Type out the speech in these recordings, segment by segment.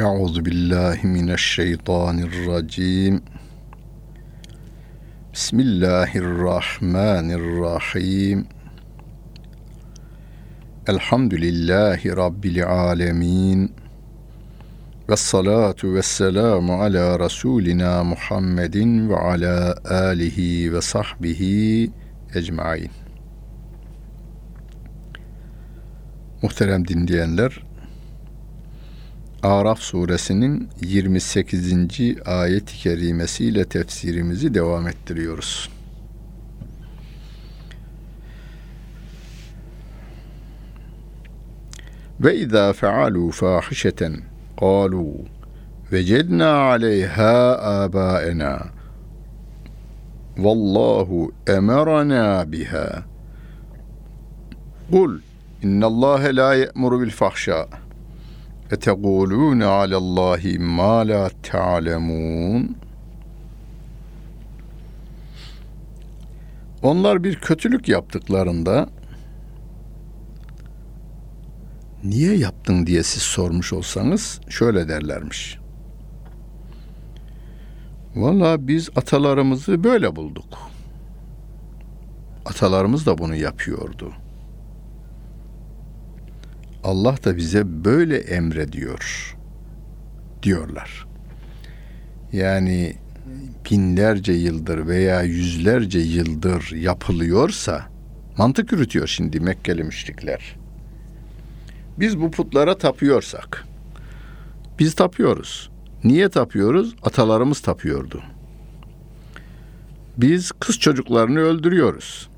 Euzu billahi mineşşeytanirracim. Bismillahirrahmanirrahim. Elhamdülillahi Rabbil alemin. Ve salatu ve selamu ala Resulina Muhammedin ve ala alihi ve sahbihi ecmain. Muhterem dinleyenler, Araf suresinin 28. ayet-i kerimesiyle tefsirimizi devam ettiriyoruz. Ve izâ fealu fâhişeten kâlu vecednâ aleyhâ âbâenâ vallahu emerana biha. Kul innallâhe lâ ye'muru bil fahşâ.'' اَتَقُولُونَ عَلَى اللّٰهِ مَا لَا تَعْلَمُونَ Onlar bir kötülük yaptıklarında niye yaptın diye siz sormuş olsanız şöyle derlermiş. Valla biz atalarımızı böyle bulduk. Atalarımız da bunu yapıyordu.'' Allah da bize böyle emrediyor diyorlar. Yani binlerce yıldır veya yüzlerce yıldır yapılıyorsa mantık yürütüyor şimdi Mekkeli müşrikler. Biz bu putlara tapıyorsak biz tapıyoruz. Niye tapıyoruz? Atalarımız tapıyordu. Biz kız çocuklarını öldürüyoruz.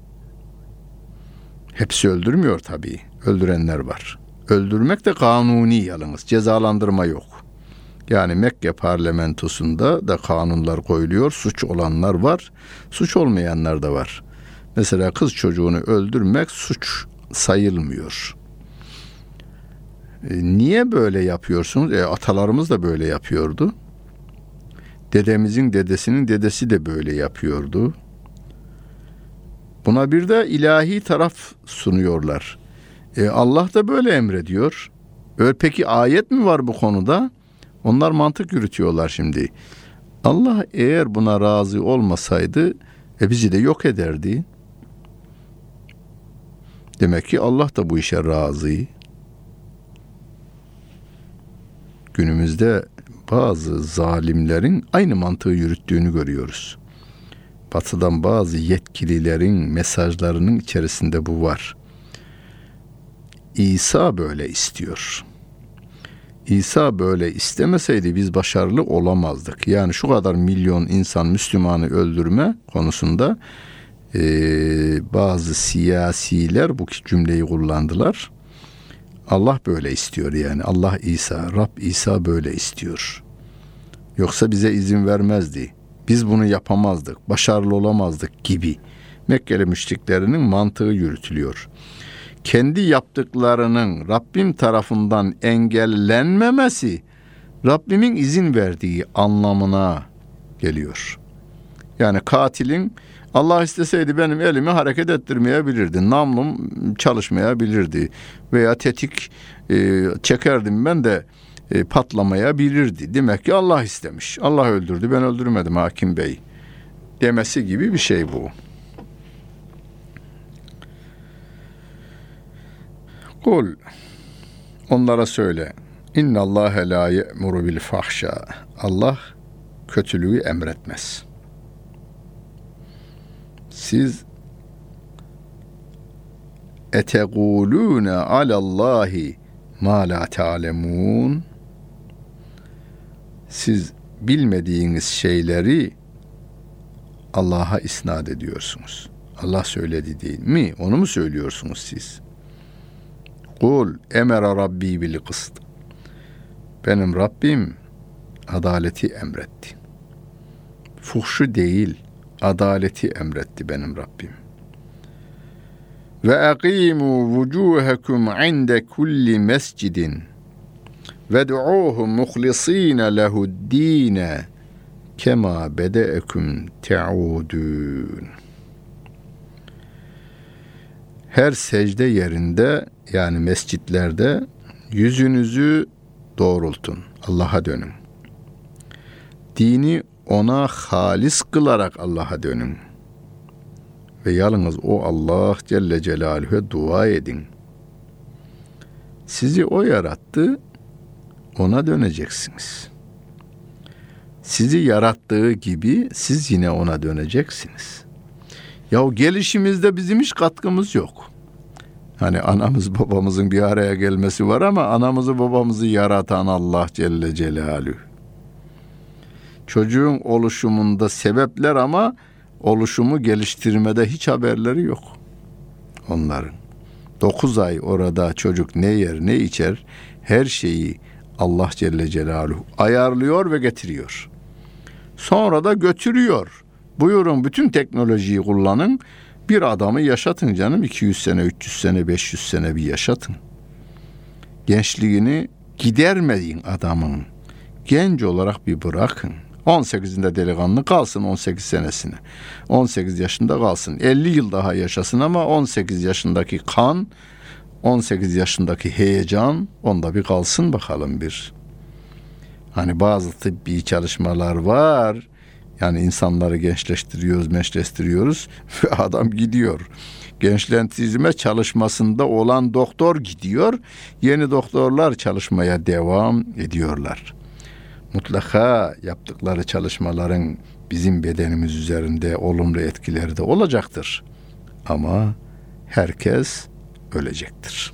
Hepsi öldürmüyor tabii. Öldürenler var. Öldürmek de kanuni yalnız. Cezalandırma yok. Yani Mekke parlamentosunda da kanunlar koyuluyor. Suç olanlar var. Suç olmayanlar da var. Mesela kız çocuğunu öldürmek suç sayılmıyor. E, niye böyle yapıyorsunuz? E, atalarımız da böyle yapıyordu. Dedemizin dedesinin dedesi de böyle yapıyordu. Buna bir de ilahi taraf sunuyorlar. E, Allah da böyle emrediyor. Öyle peki ayet mi var bu konuda? Onlar mantık yürütüyorlar şimdi. Allah eğer buna razı olmasaydı e bizi de yok ederdi. Demek ki Allah da bu işe razı. Günümüzde bazı zalimlerin aynı mantığı yürüttüğünü görüyoruz. Batıdan bazı yetkililerin mesajlarının içerisinde bu var. İsa böyle istiyor. İsa böyle istemeseydi biz başarılı olamazdık. Yani şu kadar milyon insan Müslümanı öldürme konusunda e, bazı siyasiler bu cümleyi kullandılar. Allah böyle istiyor yani. Allah İsa, Rab İsa böyle istiyor. Yoksa bize izin vermezdi. Biz bunu yapamazdık, başarılı olamazdık gibi. Mekkeli müşriklerinin mantığı yürütülüyor kendi yaptıklarının Rabbim tarafından engellenmemesi Rabbimin izin verdiği anlamına geliyor. Yani katilin Allah isteseydi benim elimi hareket ettirmeyebilirdi. Namlum çalışmayabilirdi. Veya tetik e, çekerdim ben de e, patlamayabilirdi. Demek ki Allah istemiş. Allah öldürdü ben öldürmedim hakim bey. Demesi gibi bir şey bu. Kul onlara söyle. İnna Allah la ye'muru bil fahşa. Allah kötülüğü emretmez. Siz etegulune alallahi ma la ta'lemun siz bilmediğiniz şeyleri Allah'a isnat ediyorsunuz. Allah söyledi değil mi? Onu mu söylüyorsunuz siz? Kul emera rabbi bil kıst. Benim Rabbim adaleti emretti. Fuhşu değil, adaleti emretti benim Rabbim. Ve aqimu vucuhakum inde kulli mescidin ve du'uhu muhlisine lehu'd-dine kema bedeekum te'udun. Her secde yerinde yani mescitlerde yüzünüzü doğrultun. Allah'a dönün. Dini ona halis kılarak Allah'a dönün. Ve yalnız o Allah Celle Celaluhu'ya dua edin. Sizi o yarattı, ona döneceksiniz. Sizi yarattığı gibi siz yine ona döneceksiniz. Ya gelişimizde bizim hiç katkımız yok. Hani anamız babamızın bir araya gelmesi var ama anamızı babamızı yaratan Allah Celle Celaluhu. Çocuğun oluşumunda sebepler ama oluşumu geliştirmede hiç haberleri yok onların. Dokuz ay orada çocuk ne yer ne içer her şeyi Allah Celle Celaluhu ayarlıyor ve getiriyor. Sonra da götürüyor. Buyurun bütün teknolojiyi kullanın. Bir adamı yaşatın canım 200 sene, 300 sene, 500 sene bir yaşatın. Gençliğini gidermeyin adamın. Genç olarak bir bırakın. 18'inde delikanlı kalsın 18 senesine. 18 yaşında kalsın. 50 yıl daha yaşasın ama 18 yaşındaki kan, 18 yaşındaki heyecan onda bir kalsın bakalım bir. Hani bazı tıbbi çalışmalar var. Yani insanları gençleştiriyoruz, meşleştiriyoruz ve adam gidiyor. Gençlendirme çalışmasında olan doktor gidiyor. Yeni doktorlar çalışmaya devam ediyorlar. Mutlaka yaptıkları çalışmaların bizim bedenimiz üzerinde olumlu etkileri de olacaktır. Ama herkes ölecektir.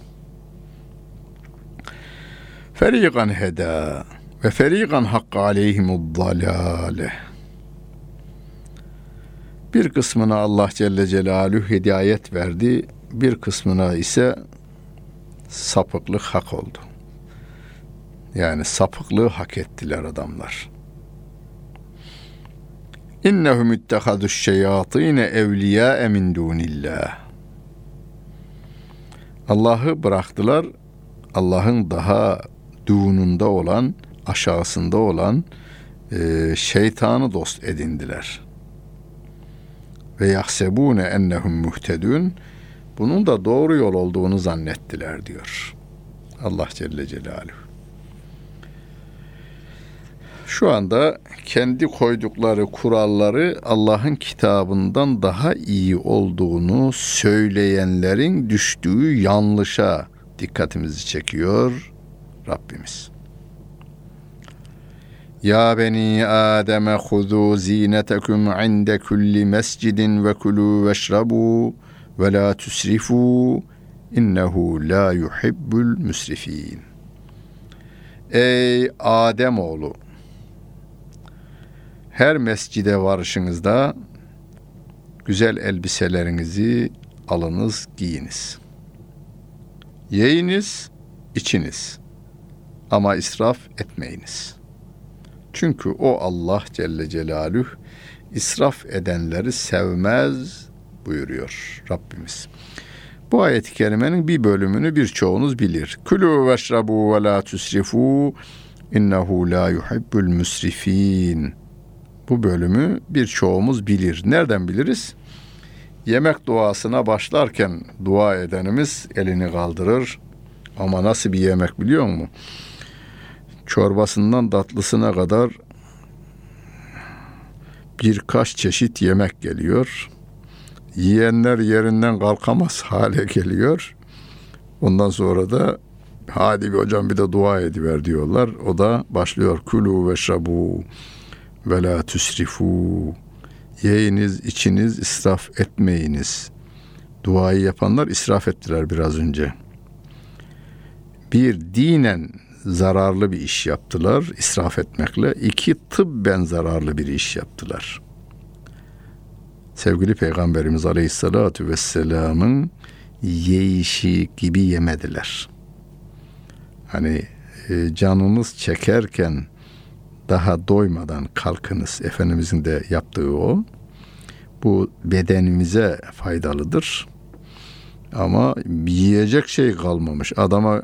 Ferigan heda ve ferigan hakka aleyhimud dalale. Bir kısmına Allah Celle Celaluhu hidayet verdi, bir kısmına ise sapıklık hak oldu. Yani sapıklığı hak ettiler adamlar. İnnehum ittehadus şeyatine evliya min dunillah. Allah'ı bıraktılar. Allah'ın dahaduğununda olan, aşağısında olan e, şeytanı dost edindiler. Ve yahsebune ennehum muhtedun. Bunun da doğru yol olduğunu zannettiler diyor. Allah Celle Celaluhu. Şu anda kendi koydukları kuralları Allah'ın kitabından daha iyi olduğunu söyleyenlerin düştüğü yanlışa dikkatimizi çekiyor Rabbimiz. Ya beni Adem huzu zinetekum inde kulli mescidin ve kulu veşrabu ve la tusrifu innehu la yuhibbul müsrifin. Ey Adem oğlu her mescide varışınızda güzel elbiselerinizi alınız, giyiniz. Yiyiniz, içiniz. Ama israf etmeyiniz. Çünkü o Allah Celle Celaluhu israf edenleri sevmez buyuruyor Rabbimiz. Bu ayet-i kerimenin bir bölümünü birçoğunuz bilir. Külü veşrabu ve la tusrifu innehu la yuhibbul musrifin. Bu bölümü birçoğumuz bilir. Nereden biliriz? Yemek duasına başlarken dua edenimiz elini kaldırır. Ama nasıl bir yemek biliyor musun? Çorbasından tatlısına kadar birkaç çeşit yemek geliyor. Yiyenler yerinden kalkamaz hale geliyor. Ondan sonra da hadi bir hocam bir de dua ediver diyorlar. O da başlıyor kulu ve şabu ve la tüsrifu. Yiyiniz, içiniz, israf etmeyiniz. Duayı yapanlar israf ettiler biraz önce. Bir dinen zararlı bir iş yaptılar israf etmekle. İki tıbben zararlı bir iş yaptılar. Sevgili Peygamberimiz Aleyhisselatü Vesselam'ın yeyişi gibi yemediler. Hani e, canınız çekerken daha doymadan kalkınız. Efendimizin de yaptığı o. Bu bedenimize faydalıdır. Ama yiyecek şey kalmamış. Adama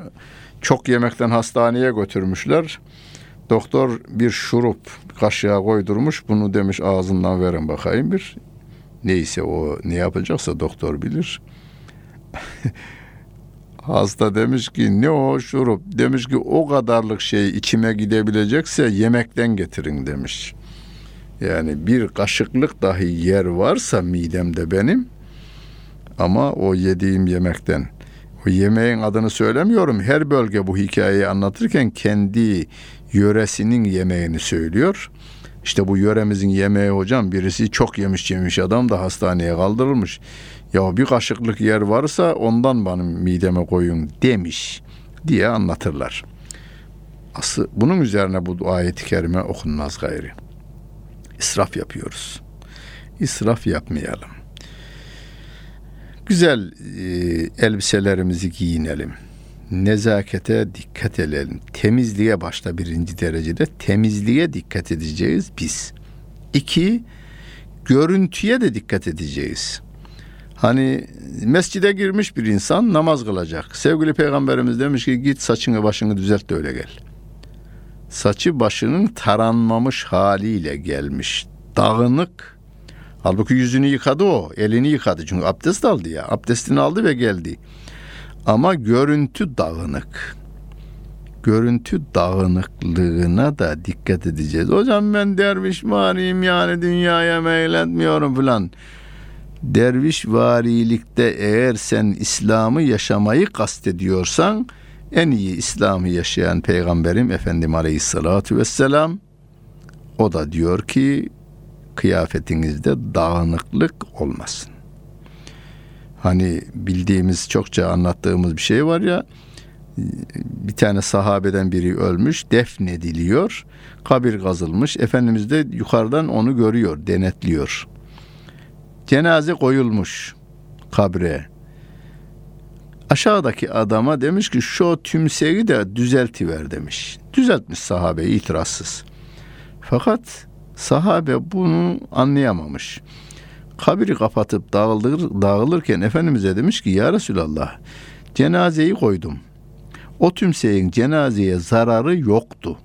çok yemekten hastaneye götürmüşler. Doktor bir şurup kaşığa koydurmuş. Bunu demiş ağzından verin bakayım bir. Neyse o ne yapacaksa doktor bilir. Hasta demiş ki ne o şurup? Demiş ki o kadarlık şey içime gidebilecekse yemekten getirin demiş. Yani bir kaşıklık dahi yer varsa midemde benim ama o yediğim yemekten. O yemeğin adını söylemiyorum. Her bölge bu hikayeyi anlatırken kendi yöresinin yemeğini söylüyor. İşte bu yöremizin yemeği hocam birisi çok yemiş yemiş adam da hastaneye kaldırılmış. Ya bir kaşıklık yer varsa ondan benim mideme koyun demiş diye anlatırlar. Aslı bunun üzerine bu ayet-i kerime okunmaz gayri. İsraf yapıyoruz. İsraf yapmayalım. Güzel e, elbiselerimizi giyinelim. Nezakete dikkat edelim. Temizliğe başta birinci derecede temizliğe dikkat edeceğiz biz. İki, görüntüye de dikkat edeceğiz. Hani mescide girmiş bir insan namaz kılacak. Sevgili peygamberimiz demiş ki git saçını başını düzelt de öyle gel. Saçı başının taranmamış haliyle gelmiş. Dağınık. Halbuki yüzünü yıkadı o. Elini yıkadı. Çünkü abdest aldı ya. Abdestini aldı ve geldi. Ama görüntü dağınık. Görüntü dağınıklığına da dikkat edeceğiz. Hocam ben derviş variyim yani dünyaya meyletmiyorum falan derviş varilikte eğer sen İslam'ı yaşamayı kastediyorsan en iyi İslam'ı yaşayan peygamberim Efendim Aleyhisselatü Vesselam o da diyor ki kıyafetinizde dağınıklık olmasın. Hani bildiğimiz çokça anlattığımız bir şey var ya bir tane sahabeden biri ölmüş defnediliyor kabir kazılmış Efendimiz de yukarıdan onu görüyor denetliyor Cenaze koyulmuş kabre. Aşağıdaki adama demiş ki şu tümseyi de düzeltiver demiş. Düzeltmiş sahabe itirazsız. Fakat sahabe bunu anlayamamış. Kabiri kapatıp dağılır, dağılırken Efendimiz'e demiş ki ya Resulallah cenazeyi koydum. O tümseyin cenazeye zararı yoktu.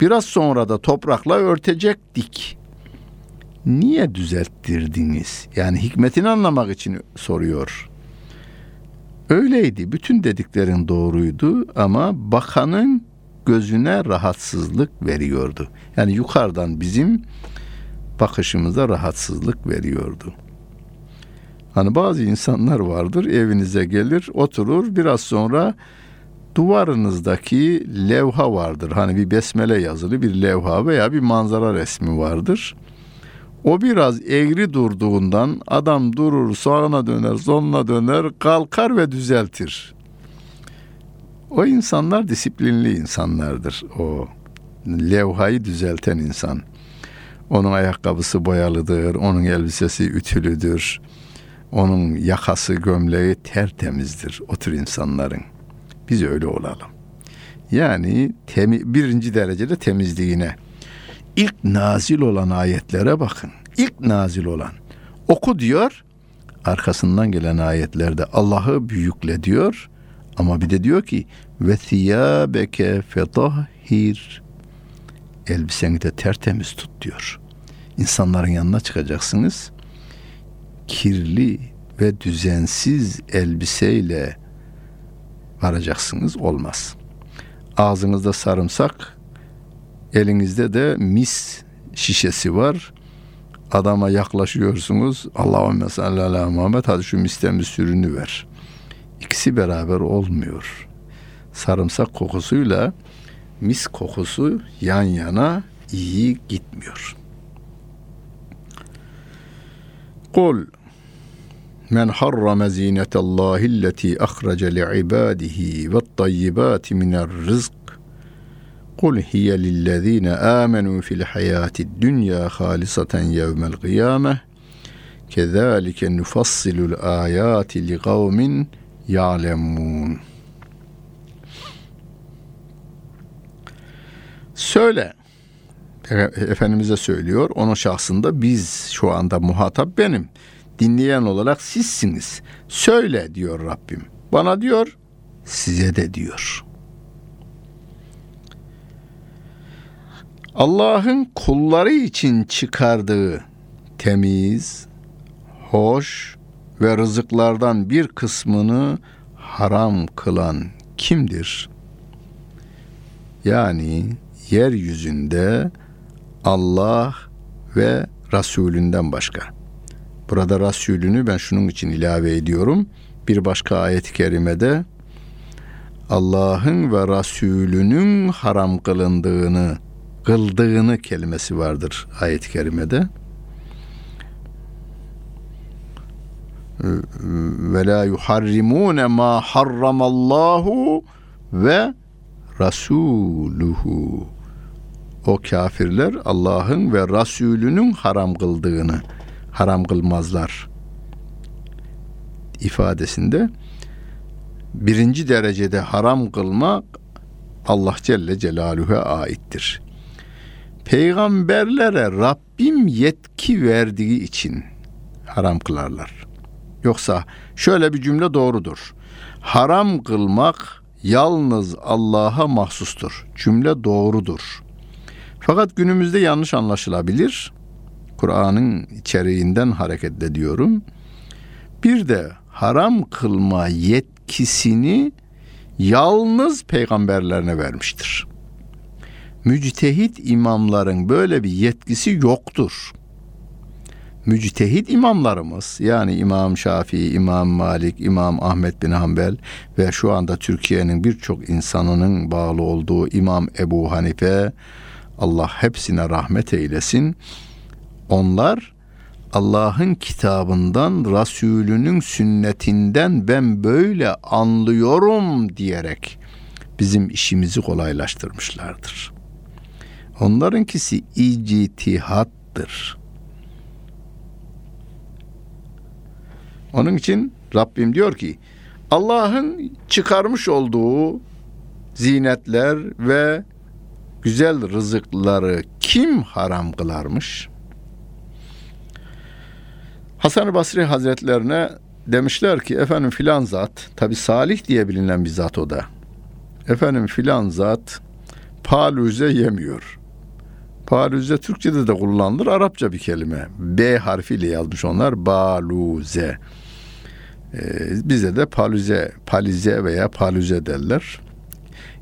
Biraz sonra da toprakla örtecektik niye düzelttirdiniz? Yani hikmetini anlamak için soruyor. Öyleydi. Bütün dediklerin doğruydu ama bakanın gözüne rahatsızlık veriyordu. Yani yukarıdan bizim bakışımıza rahatsızlık veriyordu. Hani bazı insanlar vardır evinize gelir oturur biraz sonra duvarınızdaki levha vardır. Hani bir besmele yazılı bir levha veya bir manzara resmi vardır. O biraz eğri durduğundan adam durur sağına döner soluna döner kalkar ve düzeltir. O insanlar disiplinli insanlardır. O levhayı düzelten insan. Onun ayakkabısı boyalıdır, onun elbisesi ütülüdür. Onun yakası, gömleği tertemizdir o tür insanların. Biz öyle olalım. Yani temi, birinci derecede temizliğine ilk nazil olan ayetlere bakın. İlk nazil olan. Oku diyor. Arkasından gelen ayetlerde Allah'ı büyükle diyor. Ama bir de diyor ki ve thiyabeke fetahhir. Elbiseni de tertemiz tut diyor. İnsanların yanına çıkacaksınız. Kirli ve düzensiz elbiseyle varacaksınız olmaz. Ağzınızda sarımsak, Elinizde de mis şişesi var. Adama yaklaşıyorsunuz. Allahümme salli ala Muhammed hadi şu misten bir sürünü ver. İkisi beraber olmuyor. Sarımsak kokusuyla mis kokusu yan yana iyi gitmiyor. Kul men harrama zinetallahi allati ahraca li'ibadihi ve tayyibati rizq Kul hiye lillezine amenu fil hayati dünya halisaten yevmel kıyame kezalike nufassilul ayati li kavmin ya'lemun. Söyle. Efendimiz'e söylüyor. Onun şahsında biz şu anda muhatap benim. Dinleyen olarak sizsiniz. Söyle diyor Rabbim. Bana diyor, size de diyor. Allah'ın kulları için çıkardığı temiz, hoş ve rızıklardan bir kısmını haram kılan kimdir? Yani yeryüzünde Allah ve Resulünden başka. Burada Resulünü ben şunun için ilave ediyorum. Bir başka ayet-i kerimede Allah'ın ve Resulünün haram kılındığını, kıldığını kelimesi vardır ayet-i kerimede. Ve la yuharrimune ma harramallahu ve rasuluhu. O kafirler Allah'ın ve Resulünün haram kıldığını haram kılmazlar ifadesinde birinci derecede haram kılmak Allah Celle Celaluhu'ya aittir. Peygamberlere Rabbim yetki verdiği için haram kılarlar. Yoksa şöyle bir cümle doğrudur. Haram kılmak yalnız Allah'a mahsustur. Cümle doğrudur. Fakat günümüzde yanlış anlaşılabilir. Kur'an'ın içeriğinden hareket ediyorum. Bir de haram kılma yetkisini yalnız peygamberlerine vermiştir. Müctehit imamların böyle bir yetkisi yoktur. Müctehit imamlarımız yani İmam Şafii, İmam Malik, İmam Ahmet bin Hanbel ve şu anda Türkiye'nin birçok insanının bağlı olduğu İmam Ebu Hanife Allah hepsine rahmet eylesin. Onlar Allah'ın kitabından, Resulünün sünnetinden ben böyle anlıyorum diyerek bizim işimizi kolaylaştırmışlardır. Onlarınkisi ictihattır. Onun için Rabbim diyor ki Allah'ın çıkarmış olduğu zinetler ve güzel rızıkları kim haram kılarmış? Hasan-ı Basri Hazretlerine demişler ki efendim filan zat tabi salih diye bilinen bir zat o da. Efendim filan zat paluze yemiyor. Paluze Türkçe'de de kullanılır. Arapça bir kelime. B harfiyle yazmış onlar. Baluze. Ee, bize de paluze, palize veya paluze derler.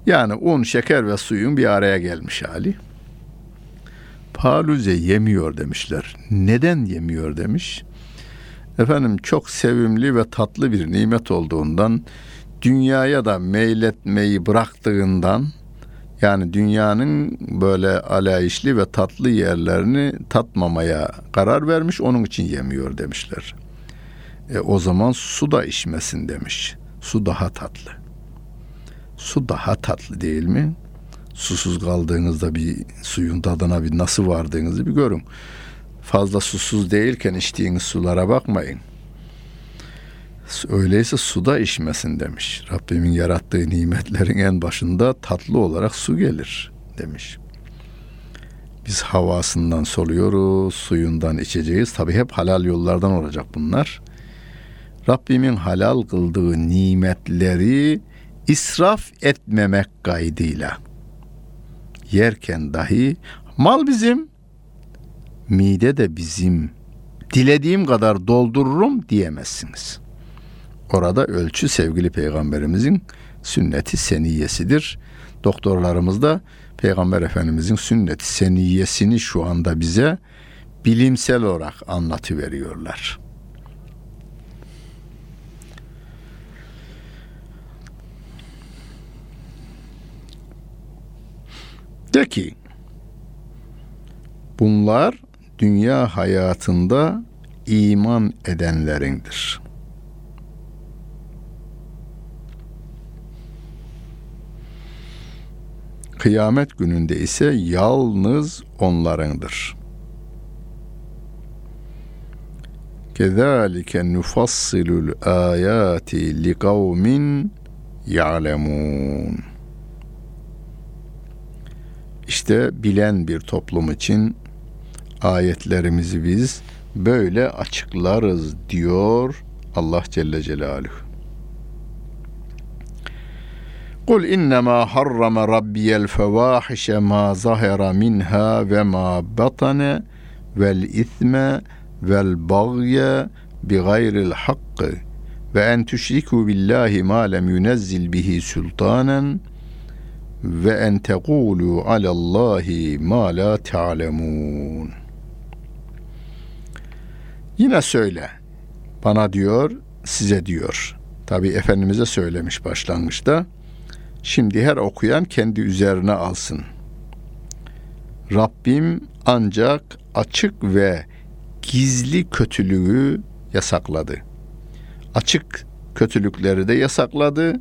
Yani un, şeker ve suyun bir araya gelmiş hali. Paluze yemiyor demişler. Neden yemiyor demiş. Efendim çok sevimli ve tatlı bir nimet olduğundan dünyaya da meyletmeyi bıraktığından yani dünyanın böyle alayişli ve tatlı yerlerini tatmamaya karar vermiş onun için yemiyor demişler. E, o zaman su da içmesin demiş. Su daha tatlı. Su daha tatlı değil mi? Susuz kaldığınızda bir suyun tadına bir nasıl vardığınızı bir görün fazla susuz değilken içtiğiniz sulara bakmayın. Öyleyse suda içmesin demiş. Rabbimin yarattığı nimetlerin en başında tatlı olarak su gelir demiş. Biz havasından soluyoruz, suyundan içeceğiz. Tabi hep halal yollardan olacak bunlar. Rabbimin halal kıldığı nimetleri israf etmemek kaydıyla yerken dahi mal bizim mide de bizim dilediğim kadar doldururum diyemezsiniz. Orada ölçü sevgili peygamberimizin sünneti seniyesidir. Doktorlarımız da peygamber efendimizin sünneti seniyesini şu anda bize bilimsel olarak anlatı veriyorlar. De ki bunlar dünya hayatında iman edenlerindir. Kıyamet gününde ise yalnız onlarındır. Kezalike nufassilul ayati li kavmin ya'lemun. İşte bilen bir toplum için ayetlerimizi biz böyle açıklarız diyor Allah Celle Celaluhu. Kul innema harrama rabbiyel fevahişe ma zahera minha ve ma batane vel ithme vel bagye bi gayril hakkı ve en tüşriku billahi ma lem yunezzil bihi sultanen ve en tekulu alallahi ma la ta'lemun. Yine söyle. Bana diyor, size diyor. Tabi Efendimiz'e söylemiş başlangıçta. Şimdi her okuyan kendi üzerine alsın. Rabbim ancak açık ve gizli kötülüğü yasakladı. Açık kötülükleri de yasakladı.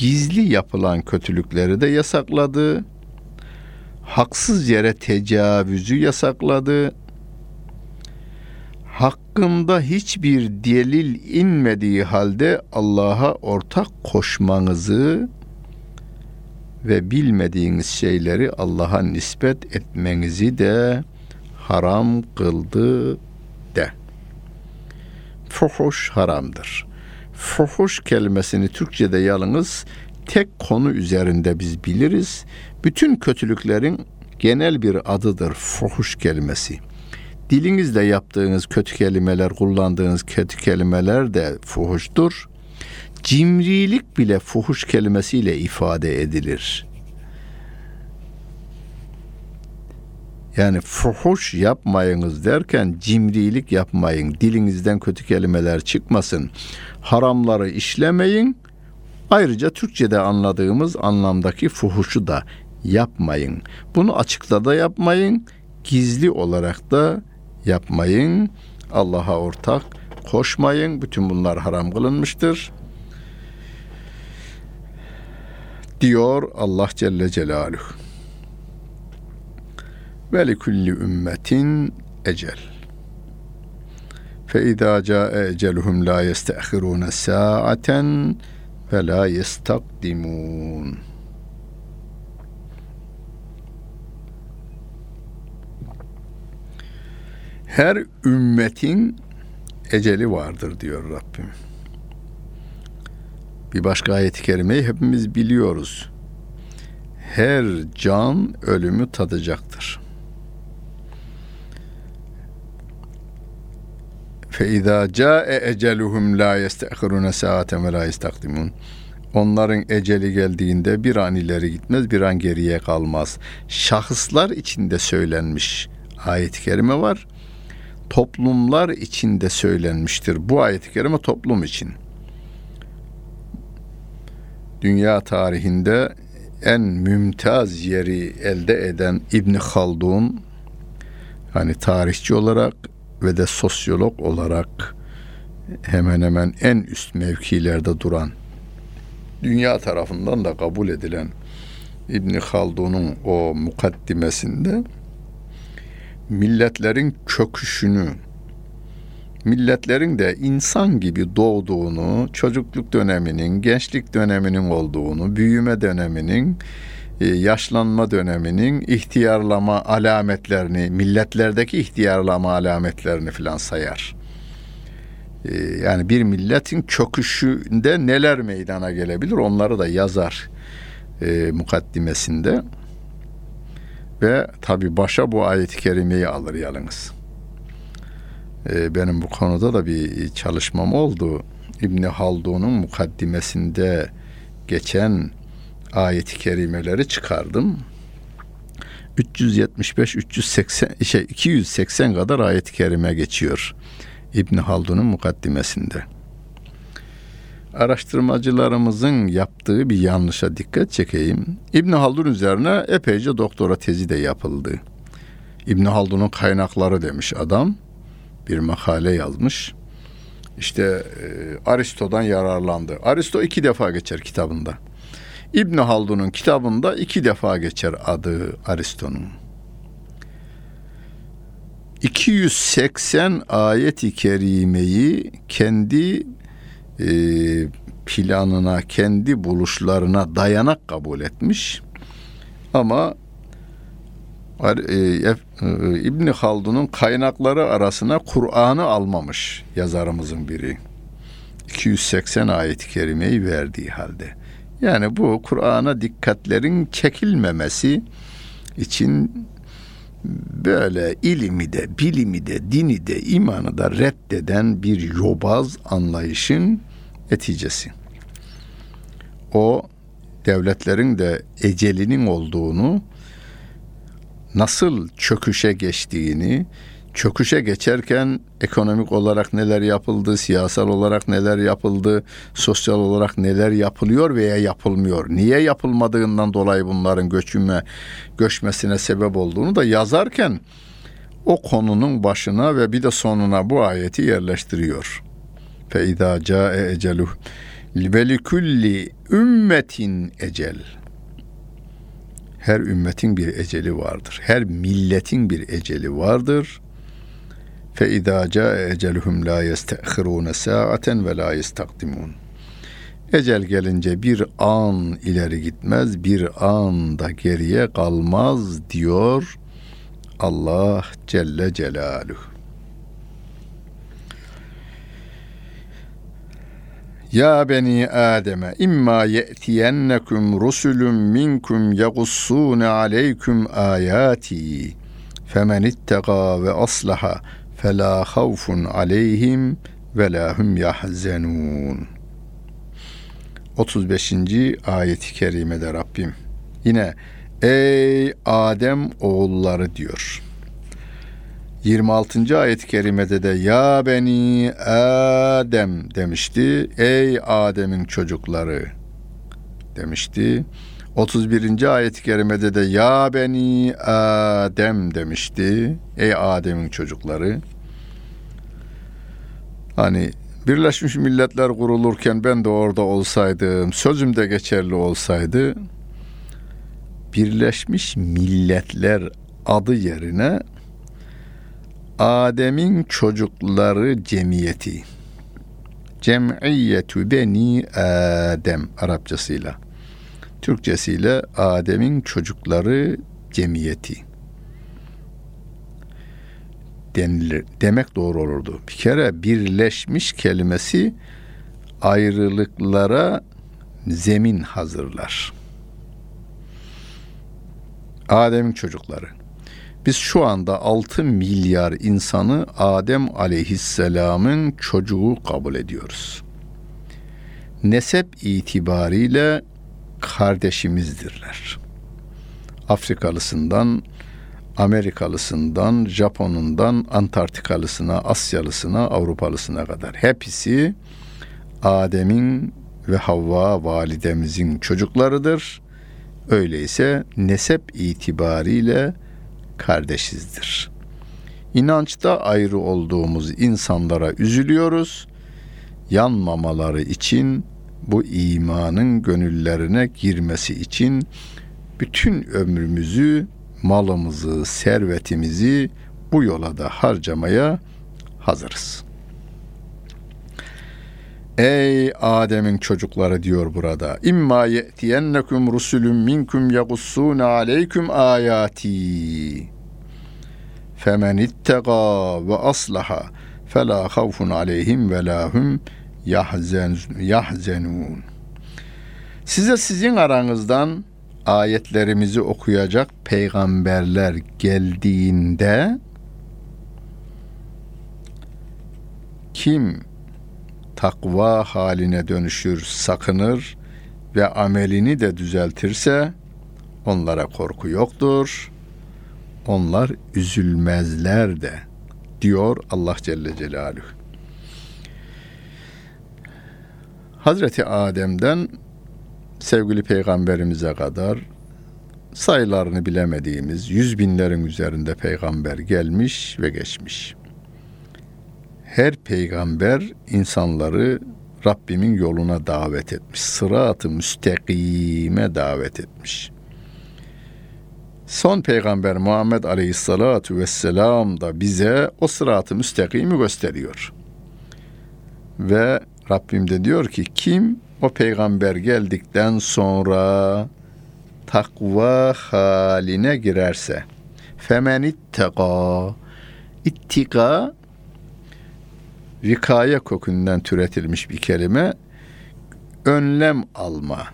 Gizli yapılan kötülükleri de yasakladı. Haksız yere tecavüzü yasakladı. Hakkında hiçbir delil inmediği halde Allah'a ortak koşmanızı ve bilmediğiniz şeyleri Allah'a nispet etmenizi de haram kıldı de. Fuhuş haramdır. Fuhuş kelimesini Türkçe'de yalnız tek konu üzerinde biz biliriz. Bütün kötülüklerin genel bir adıdır fuhuş kelimesi. Dilinizle yaptığınız kötü kelimeler, kullandığınız kötü kelimeler de fuhuştur. Cimrilik bile fuhuş kelimesiyle ifade edilir. Yani fuhuş yapmayınız derken cimrilik yapmayın. Dilinizden kötü kelimeler çıkmasın. Haramları işlemeyin. Ayrıca Türkçe'de anladığımız anlamdaki fuhuşu da yapmayın. Bunu açıkta da yapmayın. Gizli olarak da yapmayın. Allah'a ortak koşmayın. Bütün bunlar haram kılınmıştır. Diyor Allah Celle Celaluhu. Ve li kulli ümmetin ecel. Fe izâ câe eceluhum la yeste'khirûne sâaten ve la yestakdimûn. Her ümmetin eceli vardır diyor Rabbim. Bir başka ayet-i kerimeyi hepimiz biliyoruz. Her can ölümü tadacaktır. Câe eceluhum la yeste'khirûne sâaten ve la yestakdimun. Onların eceli geldiğinde bir an ileri gitmez, bir an geriye kalmaz. Şahıslar içinde söylenmiş ayet-i kerime var. Toplumlar içinde söylenmiştir. Bu ayet-i kerime toplum için. Dünya tarihinde en mümtaz yeri elde eden İbn Haldun hani tarihçi olarak ve de sosyolog olarak hemen hemen en üst mevkilerde duran dünya tarafından da kabul edilen İbn Haldun'un o mukaddimesinde milletlerin çöküşünü milletlerin de insan gibi doğduğunu, çocukluk döneminin, gençlik döneminin olduğunu, büyüme döneminin, yaşlanma döneminin ihtiyarlama alametlerini, milletlerdeki ihtiyarlama alametlerini filan sayar. E, yani bir milletin çöküşünde neler meydana gelebilir onları da yazar e, mukaddimesinde. Ve tabi başa bu ayet-i kerimeyi alır yalnız. E, benim bu konuda da bir çalışmam oldu. İbni Haldun'un mukaddimesinde geçen ayet-i kerimeleri çıkardım. 375 380 şey 280 kadar ayet-i kerime geçiyor İbn Haldun'un mukaddimesinde. Araştırmacılarımızın yaptığı bir yanlışa dikkat çekeyim. İbn Haldun üzerine epeyce doktora tezi de yapıldı. İbn Haldun'un kaynakları demiş adam. Bir makale yazmış. İşte e, Aristo'dan yararlandı. Aristo iki defa geçer kitabında. İbn Haldun'un kitabında iki defa geçer adı Aristo'nun. 280 ayet-i kerimeyi kendi e, planına, kendi buluşlarına dayanak kabul etmiş. Ama e, e, İbn Haldun'un kaynakları arasına Kur'an'ı almamış yazarımızın biri. 280 ayet-i kerimeyi verdiği halde. Yani bu Kur'an'a dikkatlerin çekilmemesi için böyle ilimi de, bilimi de, dini de, imanı da reddeden bir yobaz anlayışın neticesi. O devletlerin de ecelinin olduğunu, nasıl çöküşe geçtiğini, çöküşe geçerken ekonomik olarak neler yapıldı, siyasal olarak neler yapıldı, sosyal olarak neler yapılıyor veya yapılmıyor. Niye yapılmadığından dolayı bunların göçüme, göçmesine sebep olduğunu da yazarken o konunun başına ve bir de sonuna bu ayeti yerleştiriyor. Fe izâ câe eceluh likulli ümmetin ecel. Her ümmetin bir eceli vardır. Her milletin bir eceli vardır. Fe izâ câe eceluhum la yestekhirûne sâaten ve la yestakdimûn. Ecel gelince bir an ileri gitmez, bir an da geriye kalmaz diyor Allah Celle Celaluhu. Ya beni Adem'e imma ye'tiyennekum rusulun minkum yagussune aleyküm ayati femen ittega ve aslaha havfun aleyhim ve la hum yahzenun. 35. ayeti kerimede Rabbim yine ey Adem oğulları diyor. 26. ayet-i kerimede de ya beni Adem demişti. Ey Adem'in çocukları demişti. 31. ayet-i kerimede de ya beni Adem demişti. Ey Adem'in çocukları. Hani Birleşmiş Milletler kurulurken ben de orada olsaydım, sözüm de geçerli olsaydı Birleşmiş Milletler adı yerine Adem'in çocukları cemiyeti. Cem'iyyetü beni Adem Arapçasıyla. Türkçesiyle Adem'in çocukları cemiyeti denilir, demek doğru olurdu. Bir kere birleşmiş kelimesi ayrılıklara zemin hazırlar. Adem'in çocukları. Biz şu anda 6 milyar insanı Adem aleyhisselamın çocuğu kabul ediyoruz. Nesep itibariyle kardeşimizdirler. Afrikalısından, Amerikalısından, Japonundan, Antarktikalısına, Asyalısına, Avrupalısına kadar hepsi Adem'in ve Havva validemizin çocuklarıdır. Öyleyse nesep itibariyle kardeşizdir. İnançta ayrı olduğumuz insanlara üzülüyoruz. Yanmamaları için bu imanın gönüllerine girmesi için bütün ömrümüzü, malımızı, servetimizi bu yola da harcamaya hazırız. Ey Adem'in çocukları diyor burada. İmma ye'tiyennekum rusulun minkum yagussuna aleyküm ayati. Femen ittega ve aslaha fela havfun aleyhim ve lahum yahzen, yahzenun. Size sizin aranızdan ayetlerimizi okuyacak peygamberler geldiğinde kim takva haline dönüşür, sakınır ve amelini de düzeltirse onlara korku yoktur. Onlar üzülmezler de diyor Allah Celle Celaluhu. Hazreti Adem'den sevgili peygamberimize kadar sayılarını bilemediğimiz yüz binlerin üzerinde peygamber gelmiş ve geçmiş her peygamber insanları Rabbimin yoluna davet etmiş. Sırat-ı müstakime davet etmiş. Son peygamber Muhammed Aleyhisselatu Vesselam da bize o sırat-ı müstakimi gösteriyor. Ve Rabbim de diyor ki kim o peygamber geldikten sonra takva haline girerse femen ittega ittika vikaye kokundan türetilmiş bir kelime önlem alma,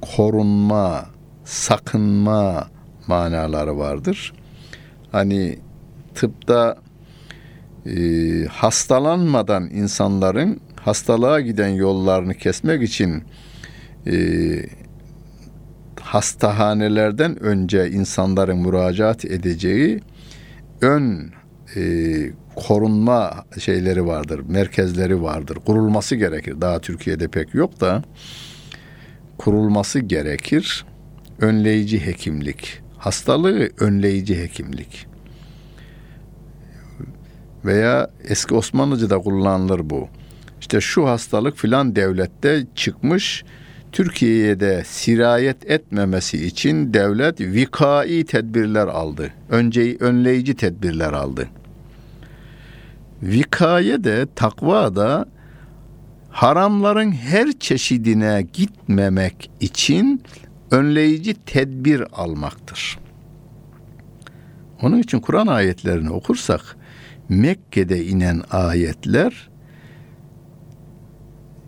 korunma, sakınma manaları vardır. hani tıpta e, hastalanmadan insanların hastalığa giden yollarını kesmek için e, hastahanelerden önce insanların müracaat edeceği ön e, korunma şeyleri vardır, merkezleri vardır. Kurulması gerekir. Daha Türkiye'de pek yok da kurulması gerekir. Önleyici hekimlik. Hastalığı önleyici hekimlik. Veya eski Osmanlıca'da kullanılır bu. İşte şu hastalık filan devlette çıkmış. Türkiye'de sirayet etmemesi için devlet vikai tedbirler aldı. Önce önleyici tedbirler aldı. Vikaye de takva da haramların her çeşidine gitmemek için önleyici tedbir almaktır. Onun için Kur'an ayetlerini okursak Mekke'de inen ayetler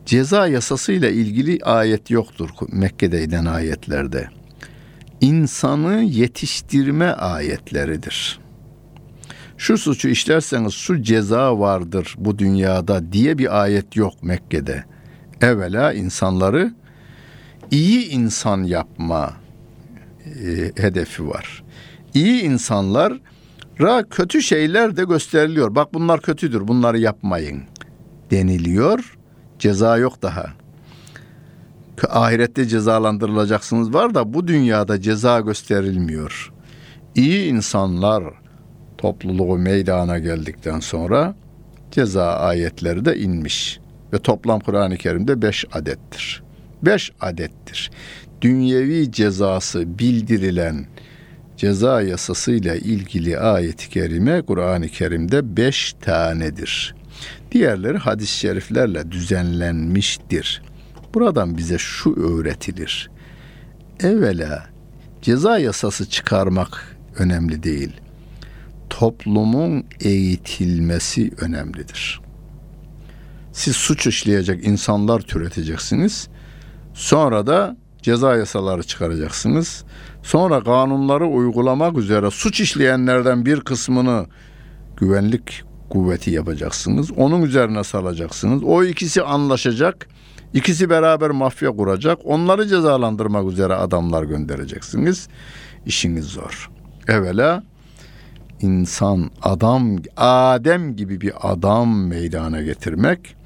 ceza yasasıyla ilgili ayet yoktur Mekke'de inen ayetlerde. İnsanı yetiştirme ayetleridir şu suçu işlerseniz şu ceza vardır bu dünyada diye bir ayet yok Mekke'de. Evvela insanları iyi insan yapma e, hedefi var. İyi insanlara kötü şeyler de gösteriliyor. Bak bunlar kötüdür, bunları yapmayın deniliyor. Ceza yok daha. Ahirette cezalandırılacaksınız var da bu dünyada ceza gösterilmiyor. İyi insanlar topluluğu meydana geldikten sonra ceza ayetleri de inmiş. Ve toplam Kur'an-ı Kerim'de beş adettir. Beş adettir. Dünyevi cezası bildirilen ceza yasasıyla ilgili ayet-i kerime Kur'an-ı Kerim'de beş tanedir. Diğerleri hadis-i şeriflerle düzenlenmiştir. Buradan bize şu öğretilir. Evvela ceza yasası çıkarmak önemli değil toplumun eğitilmesi önemlidir. Siz suç işleyecek insanlar türeteceksiniz. Sonra da ceza yasaları çıkaracaksınız. Sonra kanunları uygulamak üzere suç işleyenlerden bir kısmını güvenlik kuvveti yapacaksınız. Onun üzerine salacaksınız. O ikisi anlaşacak. İkisi beraber mafya kuracak. Onları cezalandırmak üzere adamlar göndereceksiniz. İşiniz zor. Evvela insan, adam, Adem gibi bir adam meydana getirmek,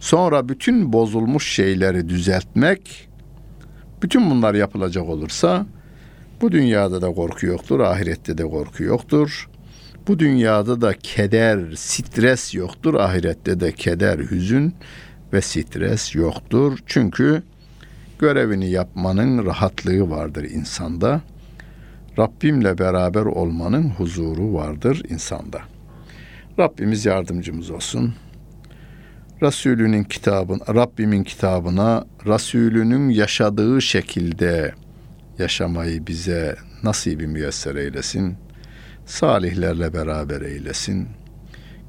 sonra bütün bozulmuş şeyleri düzeltmek, bütün bunlar yapılacak olursa bu dünyada da korku yoktur, ahirette de korku yoktur. Bu dünyada da keder, stres yoktur, ahirette de keder, hüzün ve stres yoktur. Çünkü görevini yapmanın rahatlığı vardır insanda. Rabbimle beraber olmanın huzuru vardır insanda. Rabbimiz yardımcımız olsun. Resulünün kitabın, Rabbimin kitabına Resulünün yaşadığı şekilde yaşamayı bize nasibi müyesser eylesin. Salihlerle beraber eylesin.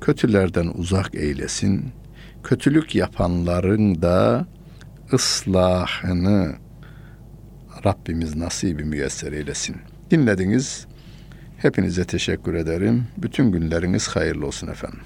Kötülerden uzak eylesin. Kötülük yapanların da ıslahını Rabbimiz nasibi müyesser eylesin. Dinlediniz. Hepinize teşekkür ederim. Bütün günleriniz hayırlı olsun efendim.